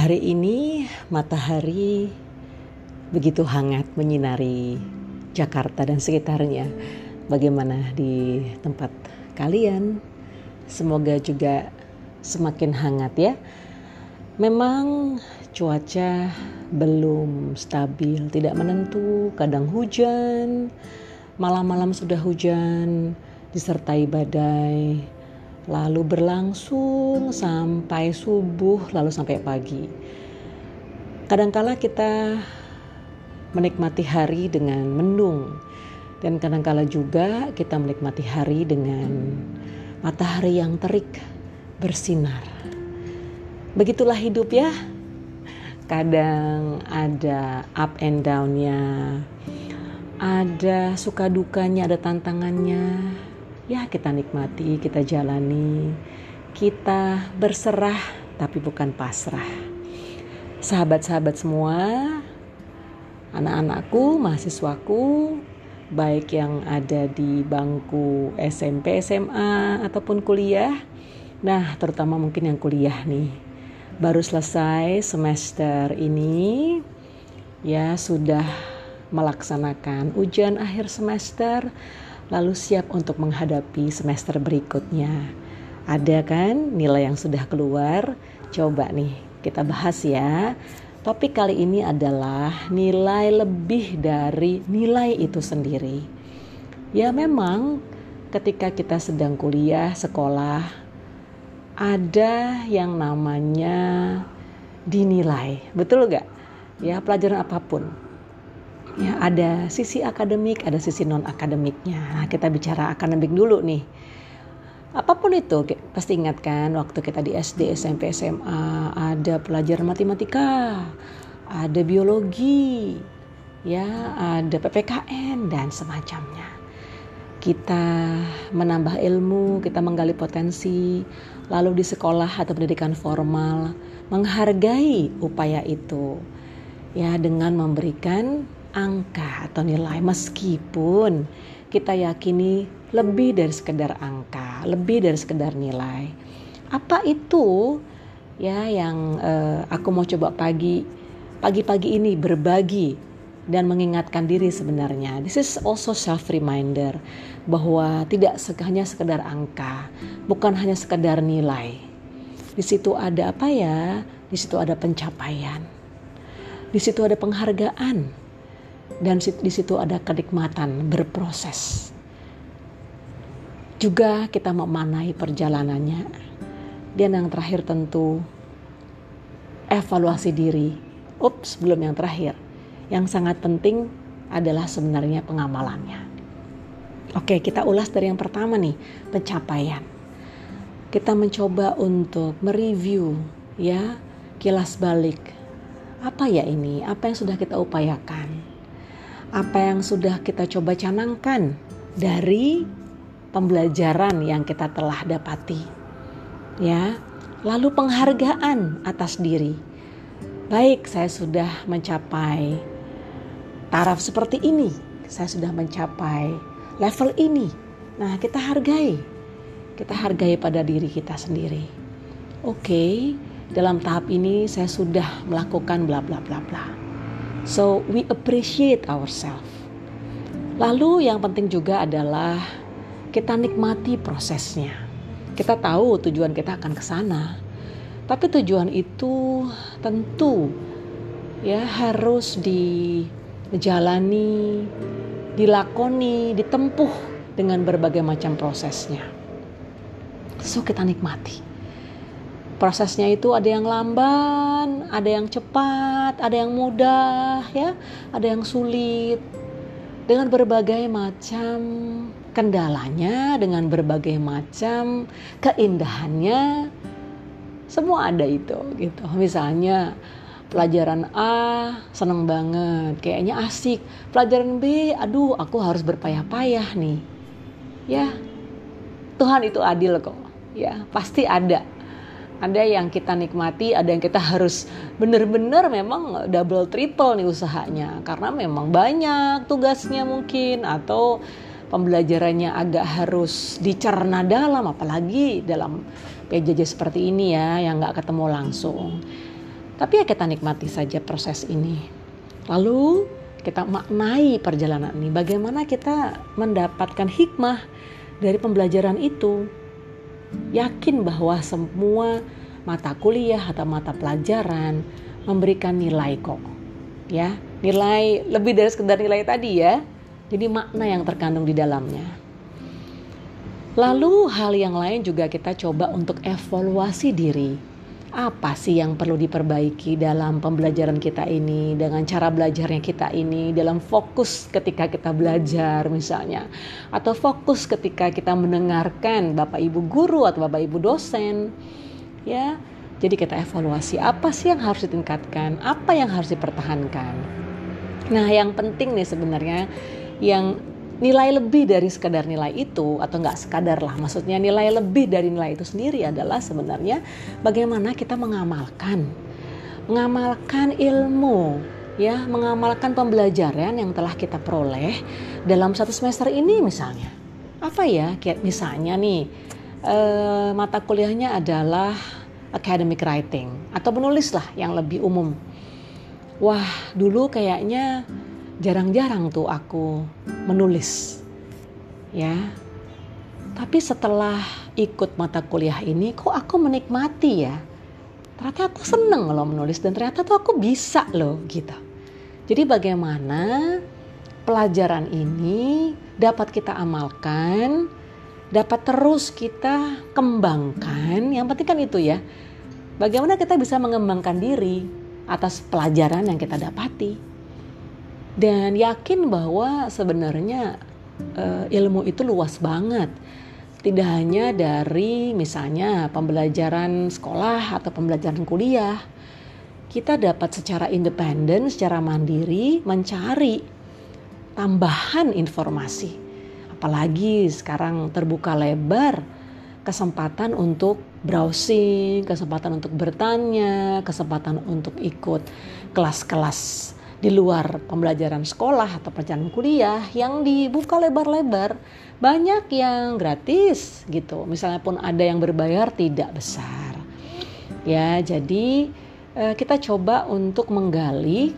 Hari ini matahari begitu hangat menyinari Jakarta dan sekitarnya. Bagaimana di tempat kalian? Semoga juga semakin hangat ya. Memang cuaca belum stabil, tidak menentu, kadang hujan, malam-malam sudah hujan disertai badai lalu berlangsung sampai subuh, lalu sampai pagi. Kadangkala kita menikmati hari dengan mendung, dan kadangkala juga kita menikmati hari dengan matahari yang terik bersinar. Begitulah hidup ya. Kadang ada up and down-nya, ada suka dukanya, ada tantangannya, ya kita nikmati, kita jalani, kita berserah tapi bukan pasrah. Sahabat-sahabat semua, anak-anakku, mahasiswaku, baik yang ada di bangku SMP, SMA ataupun kuliah. Nah, terutama mungkin yang kuliah nih. Baru selesai semester ini ya sudah melaksanakan ujian akhir semester lalu siap untuk menghadapi semester berikutnya. Ada kan nilai yang sudah keluar? Coba nih kita bahas ya. Topik kali ini adalah nilai lebih dari nilai itu sendiri. Ya memang ketika kita sedang kuliah, sekolah, ada yang namanya dinilai. Betul gak? Ya pelajaran apa pun Ya, ada sisi akademik, ada sisi non akademiknya. Nah, kita bicara akademik dulu nih. Apa pun itu, pasti ingat kan waktu kita di SD, SMP, SMA ada pelajaran matematika, ada biologi, ya, ada PPKN dan semacamnya. Kita menambah ilmu, kita menggali potensi, lalu di sekolah atau pendidikan formal menghargai upaya itu. Ya, dengan memberikan angka atau nilai meskipun kita yakini lebih dari sekedar angka, lebih dari sekedar nilai. Apa itu ya yang uh, aku mau coba pagi pagi-pagi ini berbagi dan mengingatkan diri sebenarnya. This is also self reminder bahwa tidak hanya sekedar angka, bukan hanya sekedar nilai. Di situ ada apa ya? Di situ ada pencapaian. Di situ ada penghargaan dan di situ ada kenikmatan berproses. Juga kita memanai perjalanannya. Dan yang terakhir tentu evaluasi diri. Ups, belum yang terakhir. Yang sangat penting adalah sebenarnya pengamalannya. Oke, kita ulas dari yang pertama nih, pencapaian. Kita mencoba untuk mereview ya, kilas balik. Apa ya ini? Apa yang sudah kita upayakan? Apa yang sudah kita coba canangkan dari pembelajaran yang kita telah dapati. Ya. Lalu penghargaan atas diri. Baik, saya sudah mencapai taraf seperti ini. Saya sudah mencapai level ini. Nah, kita hargai. Kita hargai pada diri kita sendiri. Oke, dalam tahap ini saya sudah melakukan bla bla bla bla. So we appreciate ourselves. Lalu yang penting juga adalah kita nikmati prosesnya. Kita tahu tujuan kita akan ke sana. Tapi tujuan itu tentu ya harus dijalani, dilakoni, ditempuh dengan berbagai macam prosesnya. So kita nikmati prosesnya itu ada yang lamban, ada yang cepat, ada yang mudah, ya, ada yang sulit. Dengan berbagai macam kendalanya, dengan berbagai macam keindahannya, semua ada itu gitu. Misalnya pelajaran A seneng banget, kayaknya asik. Pelajaran B, aduh aku harus berpayah-payah nih. Ya, Tuhan itu adil kok. Ya, pasti ada ada yang kita nikmati, ada yang kita harus benar-benar memang double triple nih usahanya karena memang banyak tugasnya mungkin atau pembelajarannya agak harus dicerna dalam apalagi dalam PJJ seperti ini ya yang nggak ketemu langsung. Tapi ya kita nikmati saja proses ini. Lalu kita maknai perjalanan ini. Bagaimana kita mendapatkan hikmah dari pembelajaran itu. Yakin bahwa semua mata kuliah atau mata pelajaran memberikan nilai kok. Ya, nilai lebih dari sekedar nilai tadi ya. Jadi makna yang terkandung di dalamnya. Lalu hal yang lain juga kita coba untuk evaluasi diri apa sih yang perlu diperbaiki dalam pembelajaran kita ini dengan cara belajarnya kita ini dalam fokus ketika kita belajar misalnya? Atau fokus ketika kita mendengarkan Bapak Ibu guru atau Bapak Ibu dosen ya? Jadi kita evaluasi apa sih yang harus ditingkatkan? Apa yang harus dipertahankan? Nah yang penting nih sebenarnya yang nilai lebih dari sekadar nilai itu atau nggak sekadar lah maksudnya nilai lebih dari nilai itu sendiri adalah sebenarnya bagaimana kita mengamalkan. Mengamalkan ilmu ya mengamalkan pembelajaran yang telah kita peroleh dalam satu semester ini misalnya. Apa ya kayak misalnya nih eh, mata kuliahnya adalah academic writing atau menulis lah yang lebih umum. Wah dulu kayaknya jarang-jarang tuh aku menulis ya. Tapi setelah ikut mata kuliah ini kok aku menikmati ya? Ternyata aku seneng loh menulis dan ternyata tuh aku bisa loh gitu. Jadi bagaimana pelajaran ini dapat kita amalkan dapat terus kita kembangkan? Yang penting kan itu ya. Bagaimana kita bisa mengembangkan diri atas pelajaran yang kita dapati dan yakin bahwa sebenarnya uh, ilmu itu luas banget. Tidak hanya dari misalnya pembelajaran sekolah atau pembelajaran kuliah. Kita dapat secara independen secara mandiri mencari tambahan informasi. Apalagi sekarang terbuka lebar kesempatan untuk browsing, kesempatan untuk bertanya, kesempatan untuk ikut kelas-kelas di luar pembelajaran sekolah atau pelajaran kuliah yang dibuka lebar-lebar banyak yang gratis gitu. Misalnya pun ada yang berbayar tidak besar. Ya jadi eh, kita coba untuk menggali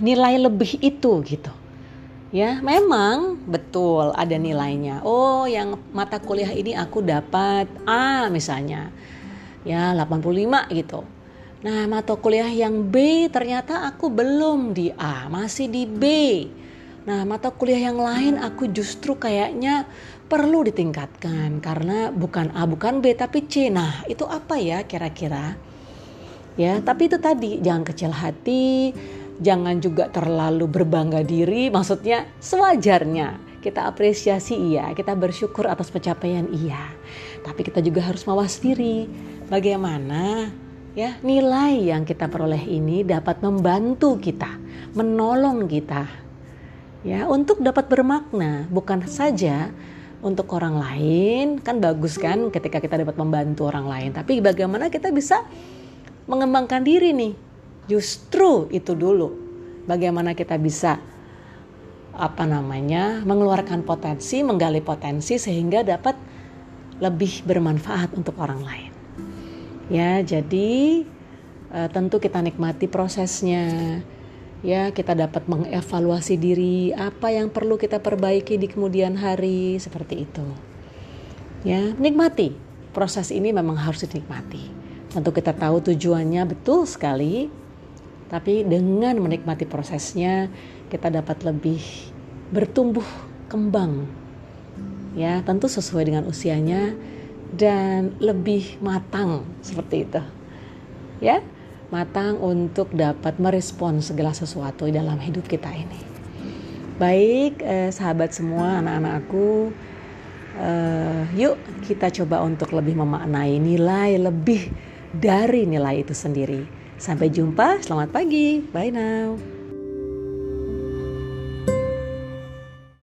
nilai lebih itu gitu. Ya memang betul ada nilainya. Oh yang mata kuliah ini aku dapat A misalnya. Ya 85 gitu Nah, mata kuliah yang B ternyata aku belum di A, masih di B. Nah, mata kuliah yang lain aku justru kayaknya perlu ditingkatkan karena bukan A, bukan B, tapi C. Nah, itu apa ya kira-kira? Ya, tapi itu tadi jangan kecil hati, jangan juga terlalu berbangga diri, maksudnya sewajarnya. Kita apresiasi iya, kita bersyukur atas pencapaian iya. Tapi kita juga harus mawas diri. Bagaimana ya nilai yang kita peroleh ini dapat membantu kita, menolong kita. Ya untuk dapat bermakna bukan saja untuk orang lain kan bagus kan ketika kita dapat membantu orang lain tapi bagaimana kita bisa mengembangkan diri nih? Justru itu dulu. Bagaimana kita bisa apa namanya mengeluarkan potensi menggali potensi sehingga dapat lebih bermanfaat untuk orang lain Ya, jadi uh, tentu kita nikmati prosesnya. Ya, kita dapat mengevaluasi diri apa yang perlu kita perbaiki di kemudian hari seperti itu. Ya, nikmati. Proses ini memang harus dinikmati. Tentu kita tahu tujuannya betul sekali, tapi dengan menikmati prosesnya kita dapat lebih bertumbuh kembang. Ya, tentu sesuai dengan usianya dan lebih matang seperti itu. Ya, matang untuk dapat merespon segala sesuatu dalam hidup kita ini. Baik, eh, sahabat semua, anak-anakku, eh, yuk kita coba untuk lebih memaknai nilai lebih dari nilai itu sendiri. Sampai jumpa, selamat pagi, bye now.